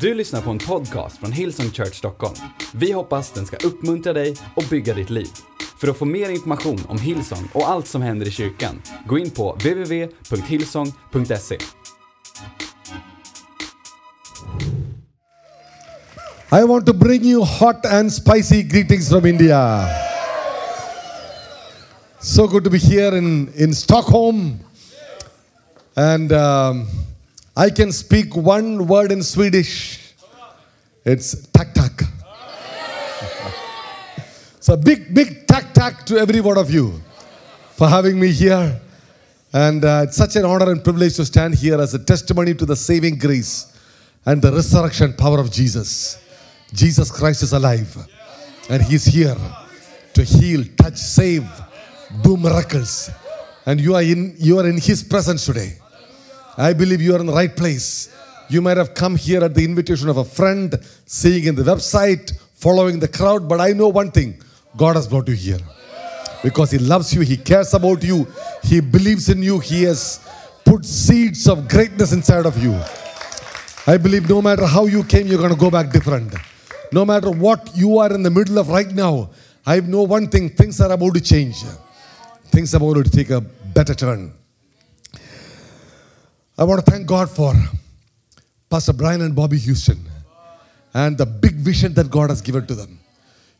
Du lyssnar på en podcast från Hillsong Church Stockholm. Vi hoppas den ska uppmuntra dig och bygga ditt liv. För att få mer information om Hillsong och allt som händer i kyrkan, gå in på www.hillsong.se. I want to bring you hot and spicy greetings from India. So good to be here in, in Stockholm. And um, I can speak one word in Swedish. It's tak tak. so big, big tak tak to every one of you for having me here. And uh, it's such an honor and privilege to stand here as a testimony to the saving grace and the resurrection power of Jesus. Jesus Christ is alive and He's here to heal, touch, save, do miracles. And you are in, you are in His presence today. I believe you are in the right place. You might have come here at the invitation of a friend, seeing in the website, following the crowd, but I know one thing God has brought you here because He loves you, He cares about you, He believes in you, He has put seeds of greatness inside of you. I believe no matter how you came, you're going to go back different. No matter what you are in the middle of right now, I know one thing things are about to change. Things are about to take a better turn. I want to thank God for Pastor Brian and Bobbie Houston and the big vision that God has given to them.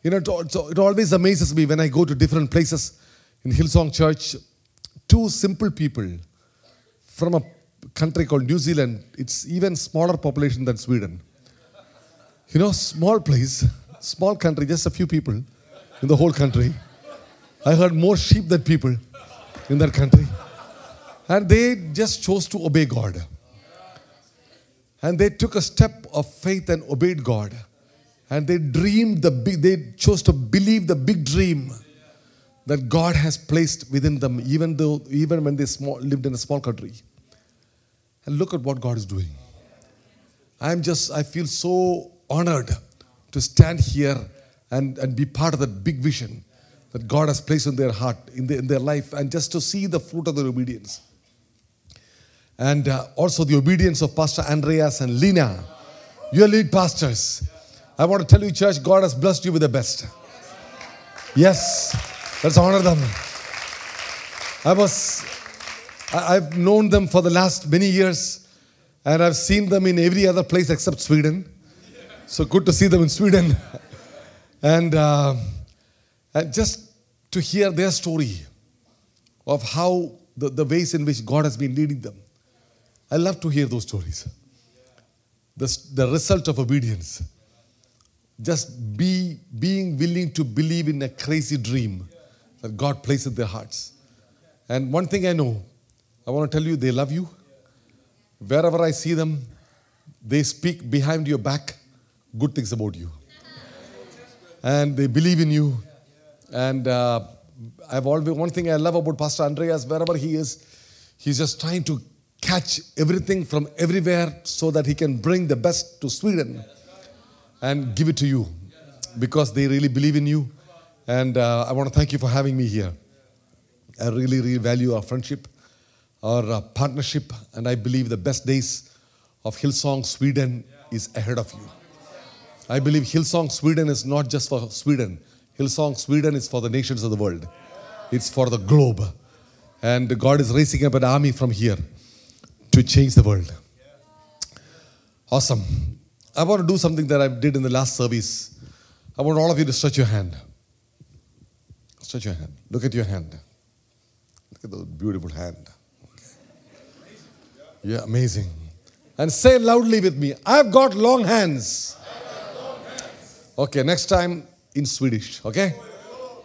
You know, it, always amazes me when I go to different places in Hillsong Church, two simple people from a country called New Zealand, it's even smaller population than Sweden. You know, small place, small country, just a few people in the whole country. I heard more sheep than people in that country. And they just chose to obey God. And they took a step of faith and obeyed God. And they dreamed the big, they chose to believe the big dream that God has placed within them, even though, even when they small, lived in a small country. And look at what God is doing. I'm just, I feel so honored to stand here and, and be part of that big vision that God has placed in their heart, in, their in their life, and just to see the fruit of their obedience. And uh, also the obedience of Pastor Andreas and Lina, your lead pastors. I want to tell you, church, God has blessed you with the best. Yes, let's honor them. I was, I've known them for the last many years, and I've seen them in every other place except Sweden. So good to see them in Sweden. and, uh, and just to hear their story of how the, the ways in which God has been leading them. I love to hear those stories. The, the result of obedience. Just be being willing to believe in a crazy dream that God placed in their hearts. And one thing I know, I want to tell you, they love you. Wherever I see them, they speak behind your back good things about you. And they believe in you. And uh, I've always, one thing I love about Pastor Andreas, wherever he is, he's just trying to catch everything from everywhere so that he can bring the best to Sweden and give it to you because they really believe in you. And uh, I want to thank you for having me here. I really, really value our friendship, our uh, partnership, and I believe the best days of Hillsong Sweden is ahead of you. I believe Hillsong Sweden is not just for Sweden. Hillsong Sweden is for the nations of the world. It's for the globe. And God is raising up an army from here to change the world. Awesome. I want to do something that I did in the last service. I want all of you to stretch your hand. Stretch your hand. Look at your hand. Look at the beautiful hand. Yeah, amazing. And say loudly with me, I've got long hands. Okay, next time in Swedish, okay?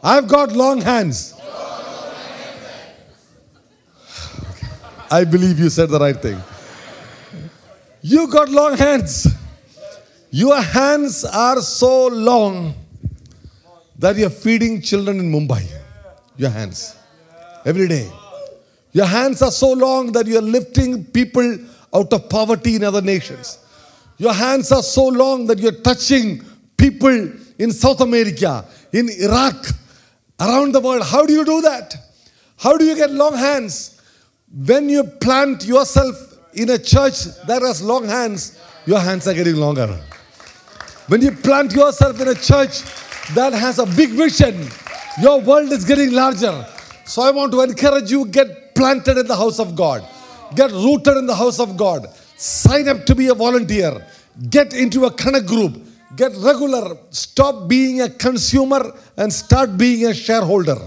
I've got long hands. I believe you said the right thing. You got long hands. Your hands are so long that you're feeding children in Mumbai. Your hands. Every day. Your hands are so long that you're lifting people out of poverty in other nations. Your hands are so long that you're touching people in South America, in Iraq, around the world. How do you do that? How do you get long hands? When you plant yourself in a church that has long hands, your hands are getting longer. When you plant yourself in a church that has a big vision, your world is getting larger. So I want to encourage you get planted in the house of God. Get rooted in the house of God. Sign up to be a volunteer. Get into a connect group. Get regular. Stop being a consumer and start being a shareholder.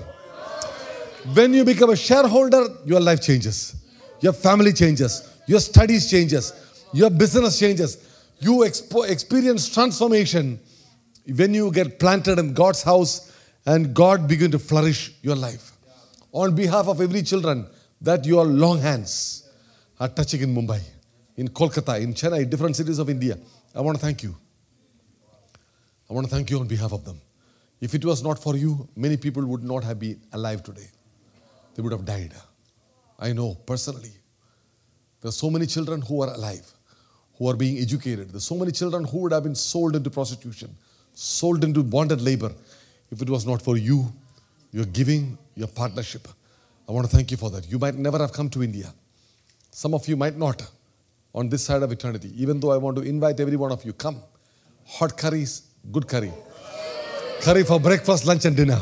When you become a shareholder, your life changes. Your family changes. Your studies changes. Your business changes. You expo- experience transformation when you get planted in God's house and God begin to flourish your life. On behalf of every children that your long hands are touching in Mumbai, in Kolkata, in Chennai, different cities of India, I want to thank you. I want to thank you on behalf of them. If it was not for you, many people would not have been alive today. They would have died. I know personally. There are so many children who are alive, who are being educated. There are so many children who would have been sold into prostitution, sold into bonded labor. If it was not for you, your giving, your partnership, I want to thank you for that. You might never have come to India. Some of you might not on this side of eternity. Even though I want to invite every one of you, come. Hot curries, good curry. Curry for breakfast, lunch, and dinner.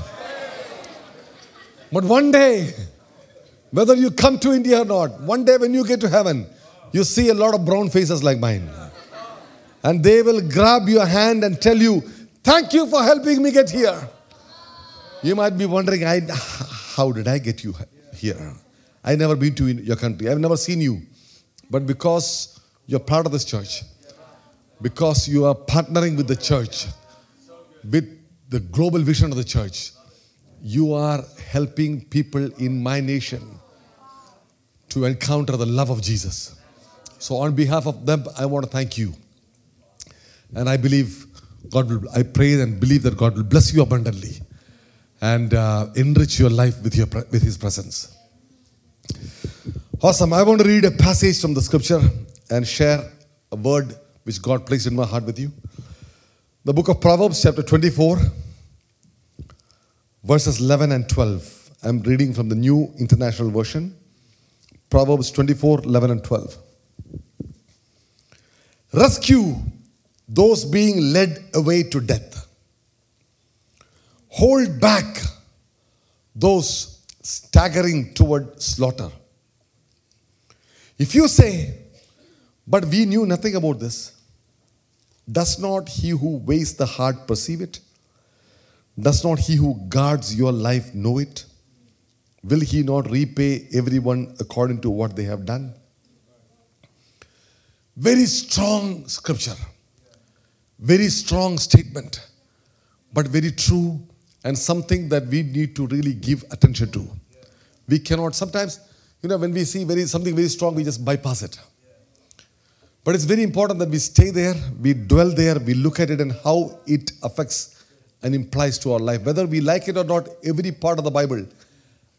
But one day, whether you come to India or not, one day when you get to heaven, you see a lot of brown faces like mine. And they will grab your hand and tell you, Thank you for helping me get here. You might be wondering, I, how did I get you here? I've never been to your country. I've never seen you. But because you're part of this church, because you are partnering with the church, with the global vision of the church, you are helping people in my nation to encounter the love of Jesus. So, on behalf of them, I want to thank you. And I believe God will, I pray and believe that God will bless you abundantly and uh, enrich your life with, your, with His presence. Awesome. I want to read a passage from the scripture and share a word which God placed in my heart with you. The book of Proverbs, chapter 24, verses 11 and 12. I'm reading from the New International Version. Proverbs 24, 11 and 12. Rescue those being led away to death. Hold back those staggering toward slaughter. If you say, but we knew nothing about this, does not he who weighs the heart perceive it? Does not he who guards your life know it? Will he not repay everyone according to what they have done? Very strong scripture, very strong statement, but very true and something that we need to really give attention to. We cannot, sometimes, you know, when we see very, something very strong, we just bypass it. But it's very important that we stay there, we dwell there, we look at it and how it affects and implies to our life. Whether we like it or not, every part of the Bible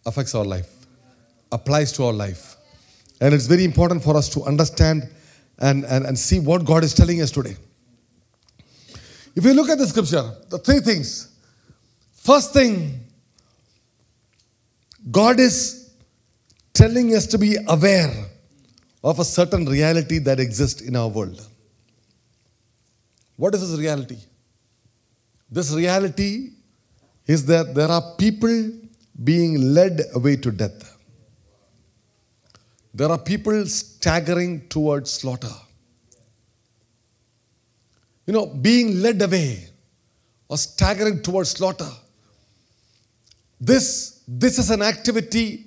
affects our life, applies to our life. And it's very important for us to understand and, and, and see what God is telling us today. If you look at the scripture, the three things. First thing, God is telling us to be aware of a certain reality that exists in our world. What is this reality? This reality is that there are people being led away to death. There are people staggering towards slaughter. You know, being led away or staggering towards slaughter. This, this is an activity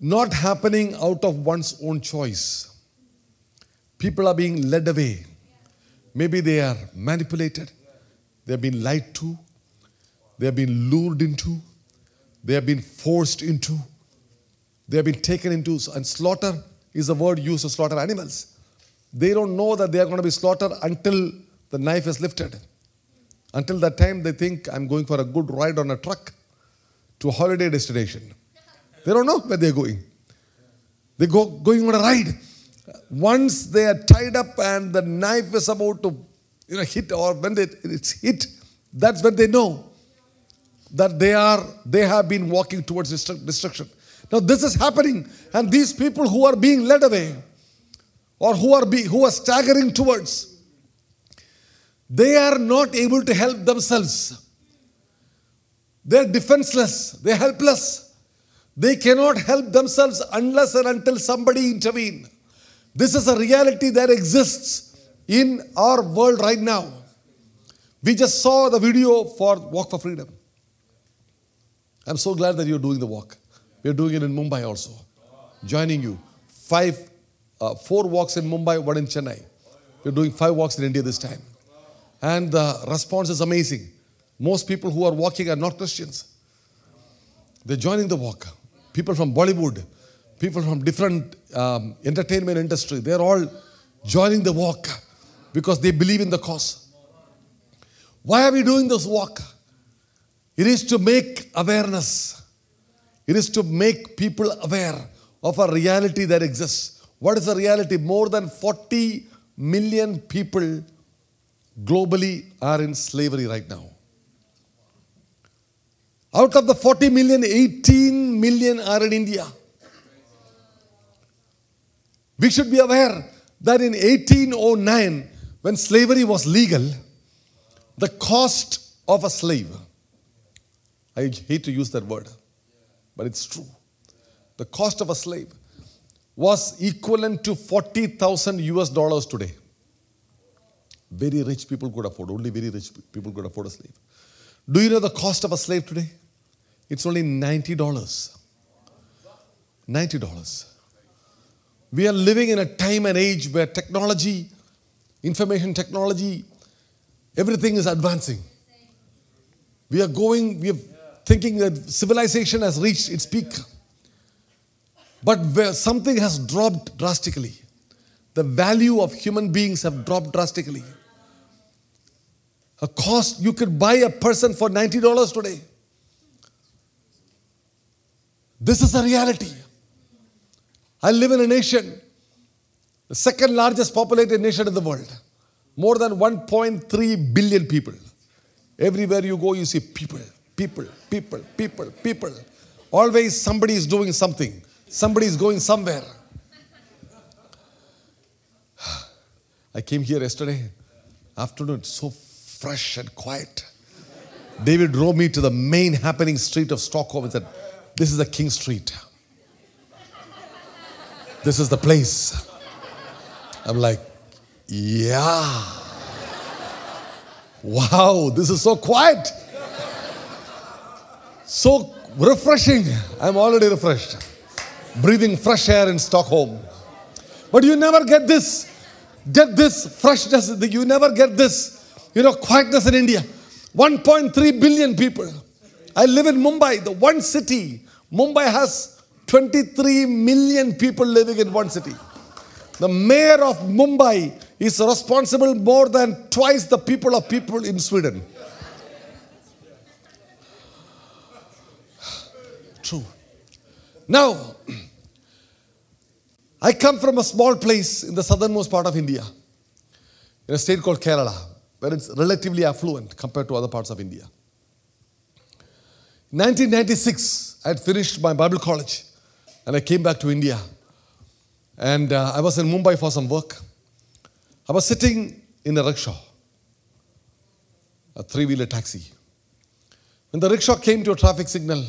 not happening out of one's own choice. People are being led away. Maybe they are manipulated, they have been lied to, they have been lured into, they have been forced into, they have been taken into, and slaughter is the word used to slaughter animals. They don't know that they are going to be slaughtered until the knife is lifted. Until that time, they think, I'm going for a good ride on a truck to a holiday destination. They don't know where they're going. They go going on a ride. Once they are tied up and the knife is about to you know, hit, or when they, it's hit, that's when they know that they are they have been walking towards destruction. Now this is happening, and these people who are being led away, or who are, be, who are staggering towards, they are not able to help themselves. They're defenseless, they're helpless. They cannot help themselves unless and until somebody intervene. This is a reality that exists in our world right now. We just saw the video for Walk for Freedom. I'm so glad that you're doing the walk. We're doing it in Mumbai also. Joining you. Five, uh, four walks in Mumbai, one in Chennai. We're doing five walks in India this time. And the response is amazing. Most people who are walking are not Christians. They're joining the walk. People from Bollywood, people from different um, entertainment industry, they're all joining the walk because they believe in the cause. Why are we doing this walk? It is to make awareness. It is to make people aware of a reality that exists. What is the reality? More than 40 million people globally are in slavery right now. Out of the 40 million, 18 million are in India. We should be aware that in 1809, when slavery was legal, the cost of a slave, I hate to use that word, but it's true. The cost of a slave was equivalent to 40,000 US dollars today. Very rich people could afford, only very rich people could afford a slave. Do you know the cost of a slave today? It's only $90. $90. We are living in a time and age where technology, information technology, everything is advancing. We are going, we are thinking that civilization has reached its peak. But where something has dropped drastically. The value of human beings have dropped drastically. A cost, you could buy a person for $90 today. This is a reality. I live in a nation, the second largest populated nation in the world, more than 1.3 billion people. Everywhere you go, you see people, people, people, people, people. Always somebody is doing something, somebody is going somewhere. I came here yesterday afternoon, so fresh and quiet. David drove me to the main happening street of Stockholm and said, This is the King Street. This is the place. I'm like, yeah. Wow, this is so quiet. So refreshing. I'm already refreshed. Breathing fresh air in Stockholm. But you never get this. Get this freshness. You never get this, you know, quietness in India. 1.3 billion people. I live in Mumbai, the one city. Mumbai has 23 million people living in one city. The mayor of Mumbai is responsible more than twice the people of people in Sweden. True. Now, I come from a small place in the southernmost part of India, in a state called Kerala, where it's relatively affluent compared to other parts of India. In 1996, I had finished my Bible college and I came back to India. And uh, I was in Mumbai for some work. I was sitting in a rickshaw, a three wheeler taxi. When the rickshaw came to a traffic signal,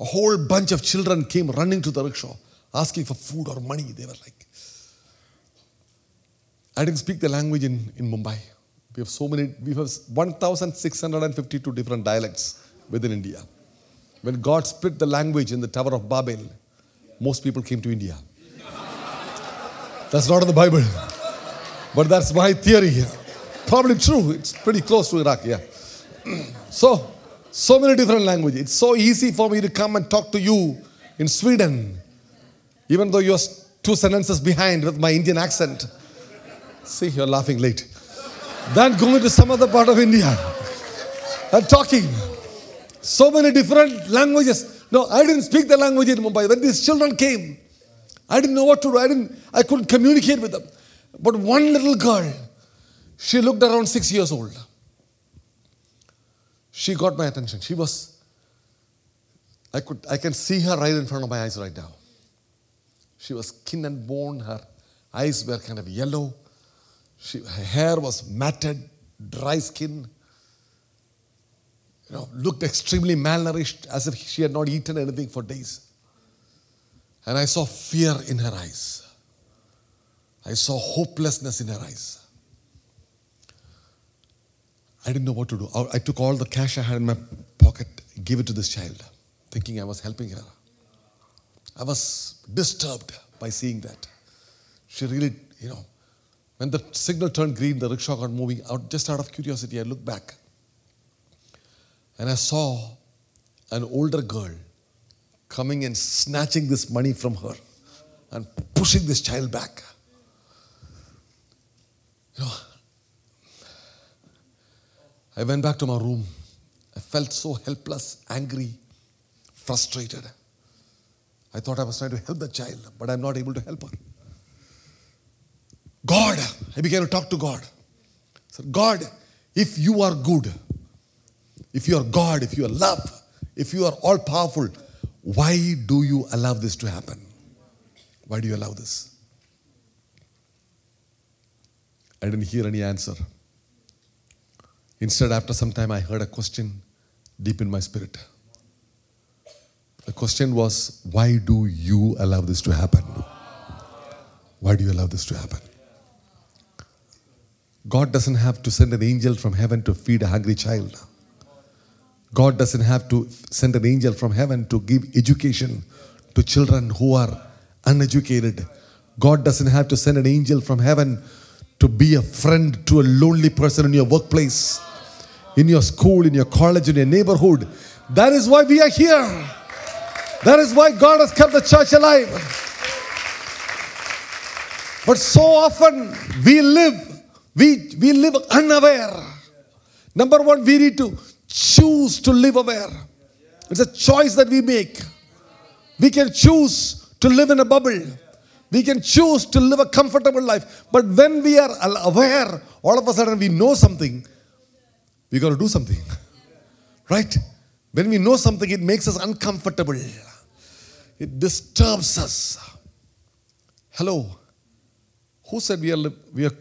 a whole bunch of children came running to the rickshaw asking for food or money. They were like, I didn't speak the language in, in Mumbai. We have so many, we have 1,652 different dialects within India. When God split the language in the Tower of Babel, most people came to India. That's not in the Bible. But that's my theory. Probably true. It's pretty close to Iraq, yeah. So, so many different languages. It's so easy for me to come and talk to you in Sweden, even though you're two sentences behind with my Indian accent. See, you're laughing late. Then going to some other part of India and talking. So many different languages. No, I didn't speak the language in Mumbai. When these children came, I didn't know what to do. I didn't, I couldn't communicate with them. But one little girl, she looked around six years old. She got my attention. She was, I could, I can see her right in front of my eyes right now. She was skin and bone. Her Eyes were kind of yellow. She, her hair was matted, dry skin. You know, looked extremely malnourished, as if she had not eaten anything for days. And I saw fear in her eyes. I saw hopelessness in her eyes. I didn't know what to do. I took all the cash I had in my pocket, gave it to this child, thinking I was helping her. I was disturbed by seeing that. She really, you know, when the signal turned green, the rickshaw got moving out. Just out of curiosity, I looked back and I saw an older girl coming and snatching this money from her and pushing this child back. You know, I went back to my room. I felt so helpless, angry, frustrated. I thought I was trying to help the child, but I'm not able to help her. God, I began to talk to God. I said, God, if you are good, if you are God, if you are love, if you are all powerful, why do you allow this to happen? Why do you allow this? I didn't hear any answer. Instead, after some time, I heard a question deep in my spirit. The question was, Why do you allow this to happen? Why do you allow this to happen? God doesn't have to send an angel from heaven to feed a hungry child. God doesn't have to send an angel from heaven to give education to children who are uneducated. God doesn't have to send an angel from heaven to be a friend to a lonely person in your workplace, in your school, in your college, in your neighborhood. That is why we are here. That is why God has kept the church alive. But so often we live, we, we live unaware. Number one, we need to choose to live aware. It's a choice that we make. We can choose to live in a bubble. We can choose to live a comfortable life. But when we are aware, all of a sudden we know something, we got to do something. Right? When we know something, it makes us uncomfortable. It disturbs us. Hello. Who said we are, li- we are,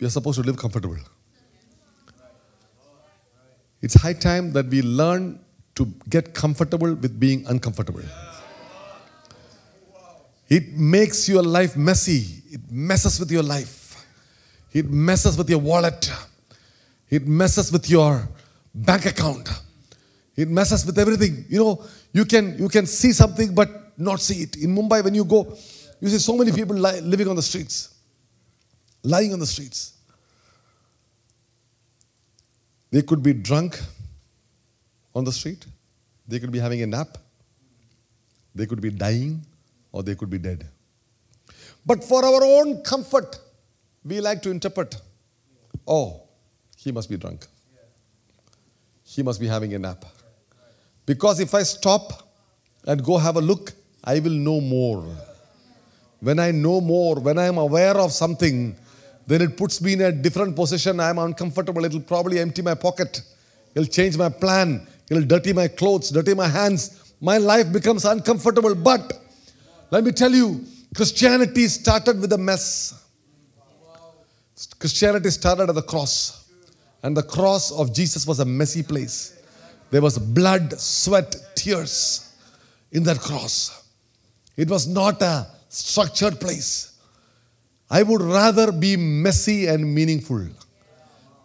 we are supposed to live comfortable? It's high time that we learn to get comfortable with being uncomfortable. It makes your life messy. It messes with your life. It messes with your wallet. It messes with your bank account. It messes with everything. You know, you can you can see something but not see it. In Mumbai, when you go, you see so many people li- living on the streets, lying on the streets. They could be drunk on the street. They could be having a nap. They could be dying or they could be dead. But for our own comfort, we like to interpret oh, he must be drunk. He must be having a nap. Because if I stop and go have a look, I will know more. When I know more, when I am aware of something, then it puts me in a different position. I am uncomfortable. It'll probably empty my pocket. It'll change my plan. It'll dirty my clothes, dirty my hands. My life becomes uncomfortable. But let me tell you, Christianity started with a mess. Christianity started at the cross. And the cross of Jesus was a messy place. There was blood, sweat, tears in that cross. It was not a structured place. I would rather be messy and meaningful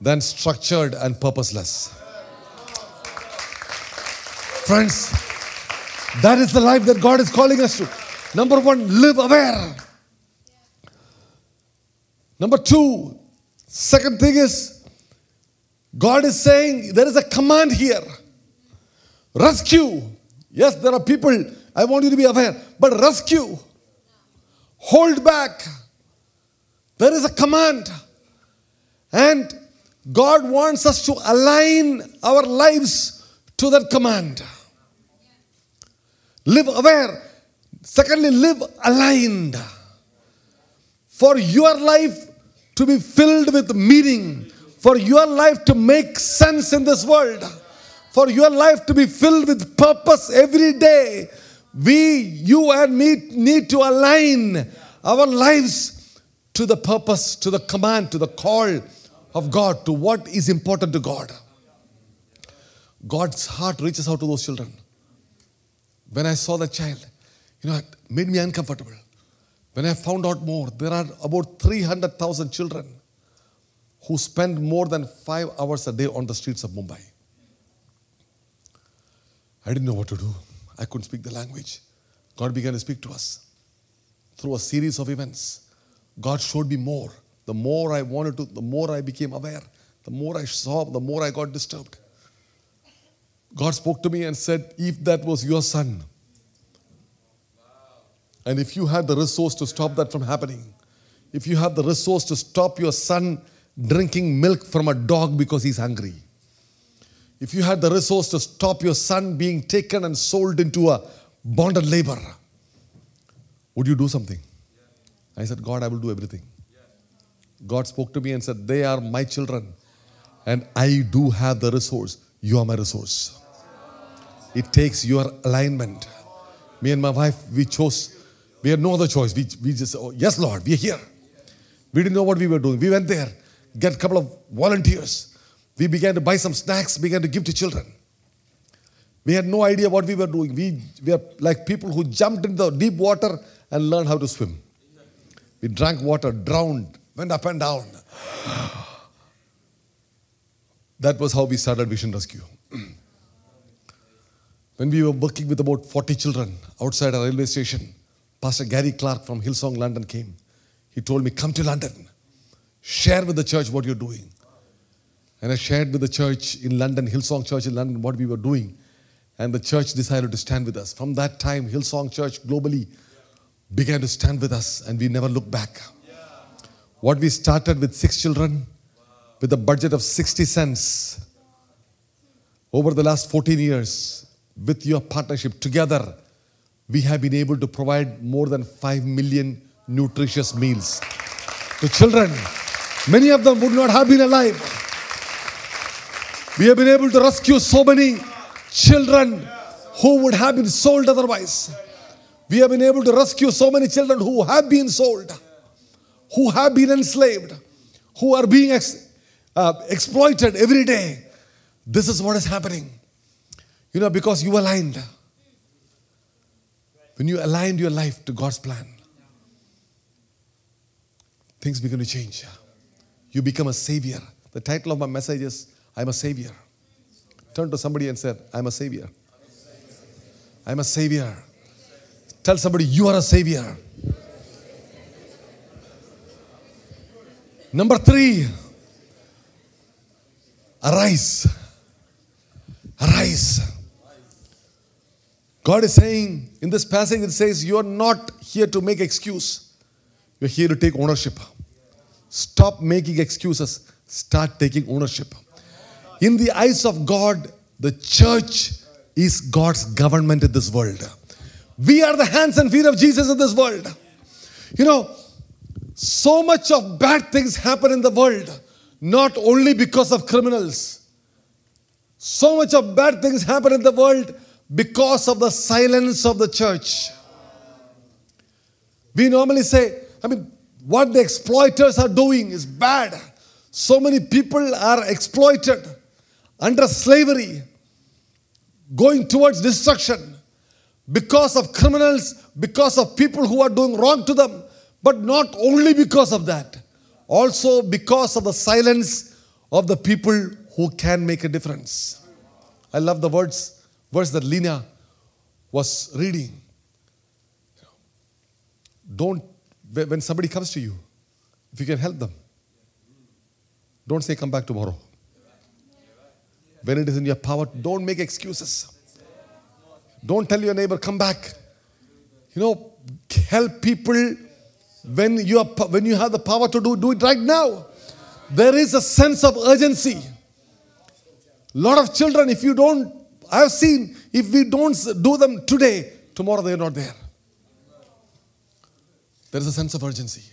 than structured and purposeless. Friends, that is the life that God is calling us to. Number one, live aware. Number two, second thing is, God is saying there is a command here rescue. Yes, there are people, I want you to be aware, but rescue, hold back. There is a command. And God wants us to align our lives to that command. Live aware. Secondly, live aligned. For your life to be filled with meaning, for your life to make sense in this world, for your life to be filled with purpose every day, we, you and me, need to align our lives to the purpose, to the command, to the call of God, to what is important to God. God's heart reaches out to those children. When I saw that child, you know, it made me uncomfortable. When I found out more, there are about 300,000 children who spend more than five hours a day on the streets of Mumbai. I didn't know what to do. I couldn't speak the language. God began to speak to us through a series of events. God showed me more. The more I wanted to, the more I became aware. The more I saw, the more I got disturbed. God spoke to me and said, If that was your son, and if you had the resource to stop that from happening, if you had the resource to stop your son drinking milk from a dog because he's hungry, if you had the resource to stop your son being taken and sold into a bonded labor, would you do something? I said, God, I will do everything. God spoke to me and said, They are my children, and I do have the resource. You are my resource. It takes your alignment. Me and my wife, we chose, we had no other choice. We, we just, oh, yes, Lord, we are here. We didn't know what we were doing. We went there, get a couple of volunteers. We began to buy some snacks, began to give to children. We had no idea what we were doing. We were like people who jumped into the deep water and learned how to swim. We drank water, drowned, went up and down. That was how we started Vision Rescue. when we were working with about 40 children outside a railway station, Pastor Gary Clarke from Hillsong London came. He told me, Come to London, share with the church what you're doing. And I shared with the church in London, Hillsong Church in London, what we were doing. And the church decided to stand with us. From that time, Hillsong Church globally began to stand with us, and we never looked back. What we started with six children, with a budget of 60 cents, over the last 14 years, with your partnership together, we have been able to provide more than 5 million nutritious meals to children. Many of them would not have been alive. We have been able to rescue so many children who would have been sold otherwise. We have been able to rescue so many children who have been sold, who have been enslaved, who are being ex- uh, exploited every day. This is what is happening. You know, because you aligned. When you aligned your life to God's plan, things begin to change. You become a savior. The title of my message is I'm a savior. Turn to somebody and say, I'm a savior. I'm a savior. Tell somebody, you are a savior. Number three, arise. Arise. God is saying in this passage, it says, You are not here to make excuse. You're here to take ownership. Stop making excuses. Start taking ownership. In the eyes of God, the church is God's government in this world. We are the hands and feet of Jesus in this world. You know, so much of bad things happen in the world, not only because of criminals. So much of bad things happen in the world because of the silence of the church. We normally say, I mean, what the exploiters are doing is bad. So many people are exploited under slavery, going towards destruction because of criminals, because of people who are doing wrong to them, but not only because of that, also because of the silence of the people who can make a difference. I love the words, verse that Lina was reading. Don't, when somebody comes to you, if you can help them, don't say, come back tomorrow. When it is in your power, don't make excuses. Don't tell your neighbor, come back. You know, help people when you, are, when you have the power to do, do it right now. There is a sense of urgency. A lot of children, if you don't, I've seen, if we don't do them today, tomorrow they're not there. There is a sense of urgency.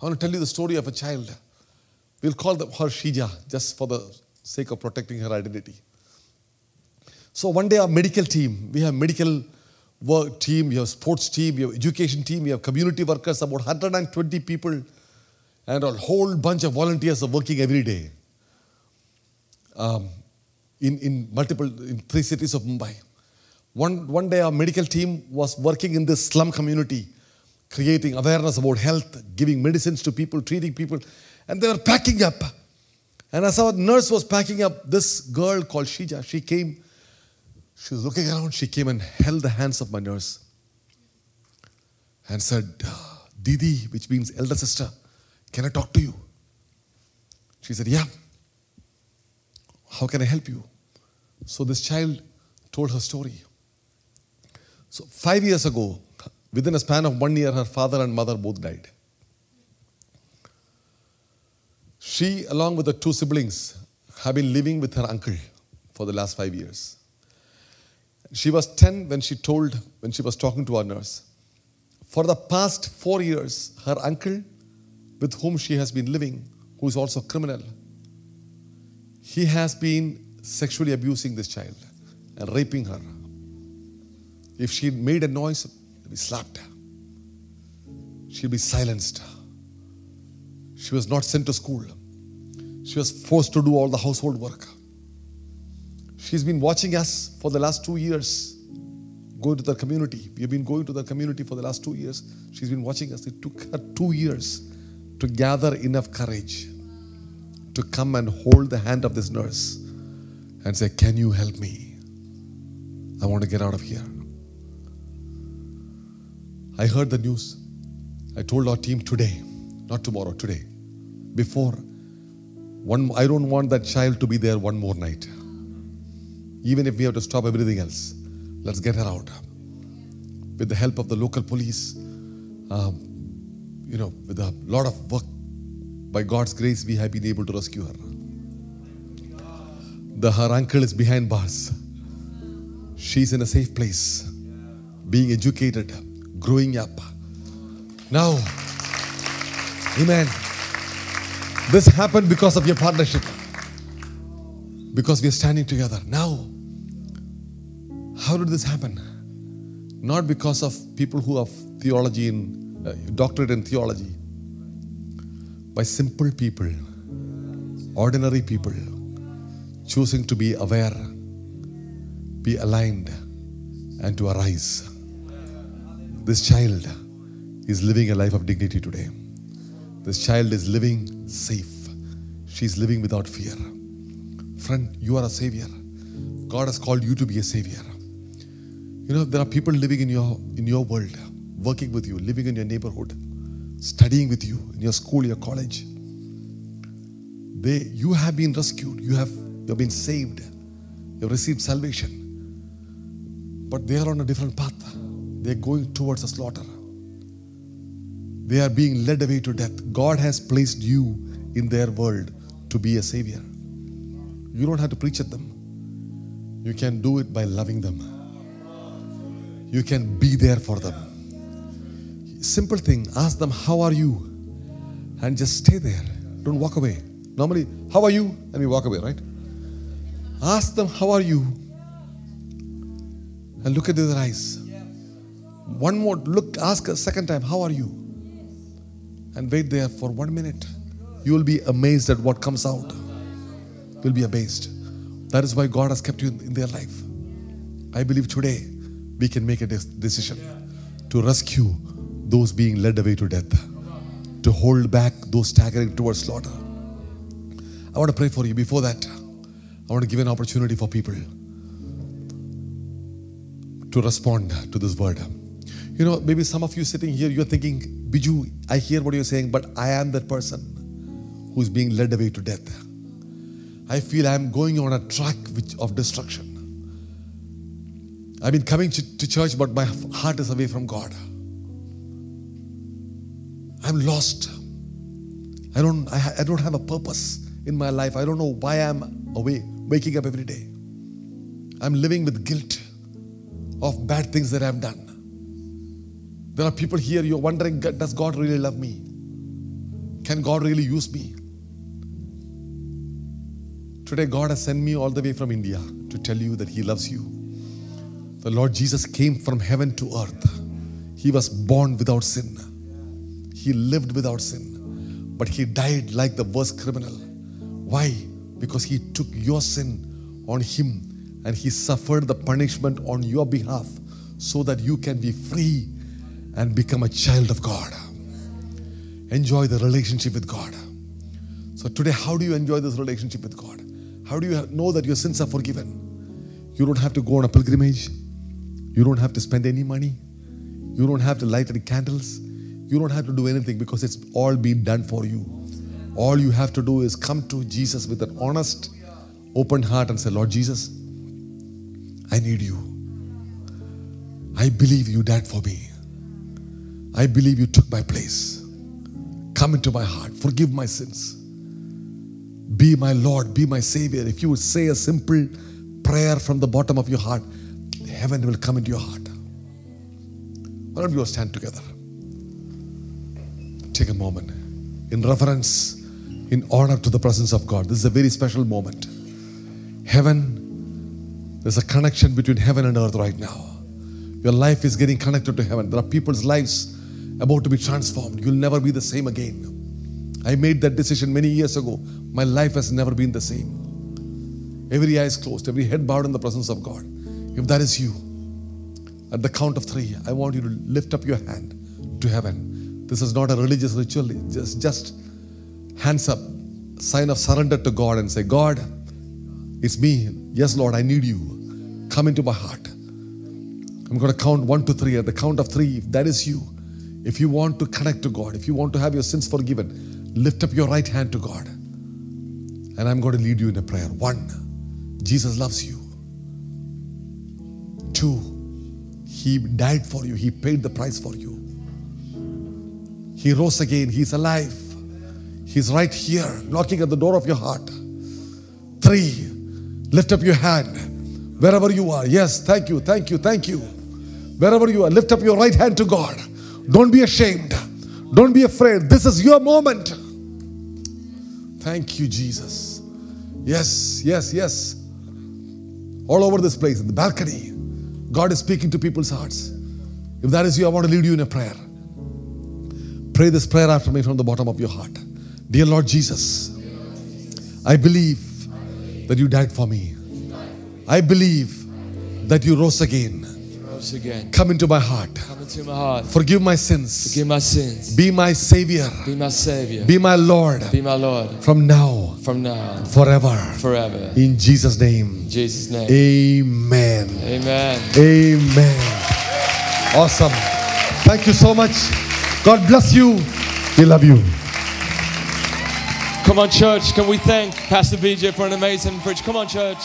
I want to tell you the story of a child. We'll call her Shija, just for the sake of protecting her identity. So one day our medical team, we have medical work team, we have sports team, we have education team, we have community workers, about 120 people and a whole bunch of volunteers are working every day um, in, in multiple, in three cities of Mumbai. One, one day, our medical team was working in this slum community, creating awareness about health, giving medicines to people, treating people, and they were packing up. And as our nurse was packing up, this girl called Shija, she came, she was looking around, she came and held the hands of my nurse and said, Didi, which means elder sister, can I talk to you? She said, Yeah. How can I help you? So this child told her story. So, five years ago, within a span of one year, her father and mother both died. She, along with the two siblings, have been living with her uncle for the last five years. She was 10 when she told, when she was talking to our nurse. For the past four years, her uncle, with whom she has been living, who is also a criminal, he has been sexually abusing this child and raping her. If she made a noise, be slapped. She'd be silenced. She was not sent to school. She was forced to do all the household work. She's been watching us for the last two years, going to the community. We've been going to the community for the last two years. She's been watching us. It took her two years to gather enough courage to come and hold the hand of this nurse and say, Can you help me? I want to get out of here. I heard the news. I told our team today, not tomorrow, today, before. One, I don't want that child to be there one more night. Even if we have to stop everything else, let's get her out. With the help of the local police, um, you know, with a lot of work, by God's grace, we have been able to rescue her. The, her uncle is behind bars. She's in a safe place, being educated, growing up. Now, amen. This happened because of your partnership. Because we are standing together. Now, how did this happen? Not because of people who have theology in uh, doctorate in theology, by simple people, ordinary people, choosing to be aware, be aligned, and to arise. This child is living a life of dignity today. This child is living safe. She's living without fear. Friend, you are a savior. God has called you to be a savior. You know, there are people living in your in your world, working with you, living in your neighborhood, studying with you in your school, your college. They you have been rescued, you have you have been saved, you have received salvation. But they are on a different path. They are going towards a slaughter. They are being led away to death. God has placed you in their world to be a savior. You don't have to preach at them. You can do it by loving them. You can be there for them. Simple thing ask them, How are you? And just stay there. Don't walk away. Normally, How are you? And we walk away, right? Ask them, How are you? And look at their eyes. One more look, ask a second time, How are you? And wait there for one minute. You will be amazed at what comes out. You'll be amazed. That is why God has kept you in their life. I believe today we can make a decision to rescue those being led away to death, to hold back those staggering towards slaughter. I want to pray for you. Before that, I want to give an opportunity for people to respond to this word. You know, maybe some of you sitting here, you're thinking, Biju, I hear what you're saying, but I am that person who's being led away to death. I feel I'm going on a track of destruction. I've been coming to, to church, but my heart is away from God. I'm lost. I don't, I, I don't have a purpose in my life. I don't know why I'm away, waking up every day. I'm living with guilt of bad things that I've done. There are people here, you're wondering, does God really love me? Can God really use me? Today, God has sent me all the way from India to tell you that He loves you. The Lord Jesus came from heaven to earth. He was born without sin. He lived without sin. but he died like the worst criminal. Why? Because he took your sin on him and he suffered the punishment on your behalf so that you can be free and become a child of God. Enjoy the relationship with God. So, today, how do you enjoy this relationship with God? How do you know that your sins are forgiven? You don't have to go on a pilgrimage, you don't have to spend any money, you don't have to light any candles, you don't have to do anything because it's all been done for you. All you have to do is come to Jesus with an honest, open heart and say, Lord Jesus, I need you. I believe you died for me. I believe you took my place. Come into my heart. Forgive my sins. Be my Lord. Be my Savior. If you would say a simple prayer from the bottom of your heart, heaven will come into your heart. Why don't you all stand together? Take a moment in reverence, in honor to the presence of God. This is a very special moment. Heaven, there's a connection between heaven and earth right now. Your life is getting connected to heaven. There are people's lives about to be transformed. You'll never be the same again. I made that decision many years ago. My life has never been the same. Every eye is closed, every head bowed in the presence of God. If that is you, at the count of three, I want you to lift up your hand to heaven. This is not a religious ritual, just, just hands up, sign of surrender to God and say, God, it's me. Yes, Lord, I need you. Come into my heart. I'm going to count one to three. At the count of three, if that is you, if you want to connect to God, if you want to have your sins forgiven, lift up your right hand to God. And I'm going to lead you in a prayer. One, Jesus loves you. Two, He died for you, He paid the price for you. He rose again, He's alive. He's right here, knocking at the door of your heart. Three, lift up your hand wherever you are. Yes, thank you, thank you, thank you. Wherever you are, lift up your right hand to God. Don't be ashamed. Don't be afraid. This is your moment. Thank you, Jesus. Yes, yes, yes. All over this place, in the balcony, God is speaking to people's hearts. If that is you, I want to lead you in a prayer. Pray this prayer after me from the bottom of your heart. Dear Lord Jesus, I believe that you died for me. I believe that you rose again. Rose again. Come into my heart. Come into my heart. Forgive my sins. Forgive my sins. Be my Savior. Be my Savior. Be my Lord. Be my Lord. From now, From now, forever. forever. In Jesus' name. In Jesus' name. Amen. Amen. Amen. Awesome. Thank you so much. God bless you. We love you. Come on, church. Can we thank Pastor BJ for an amazing preach? Come on, church.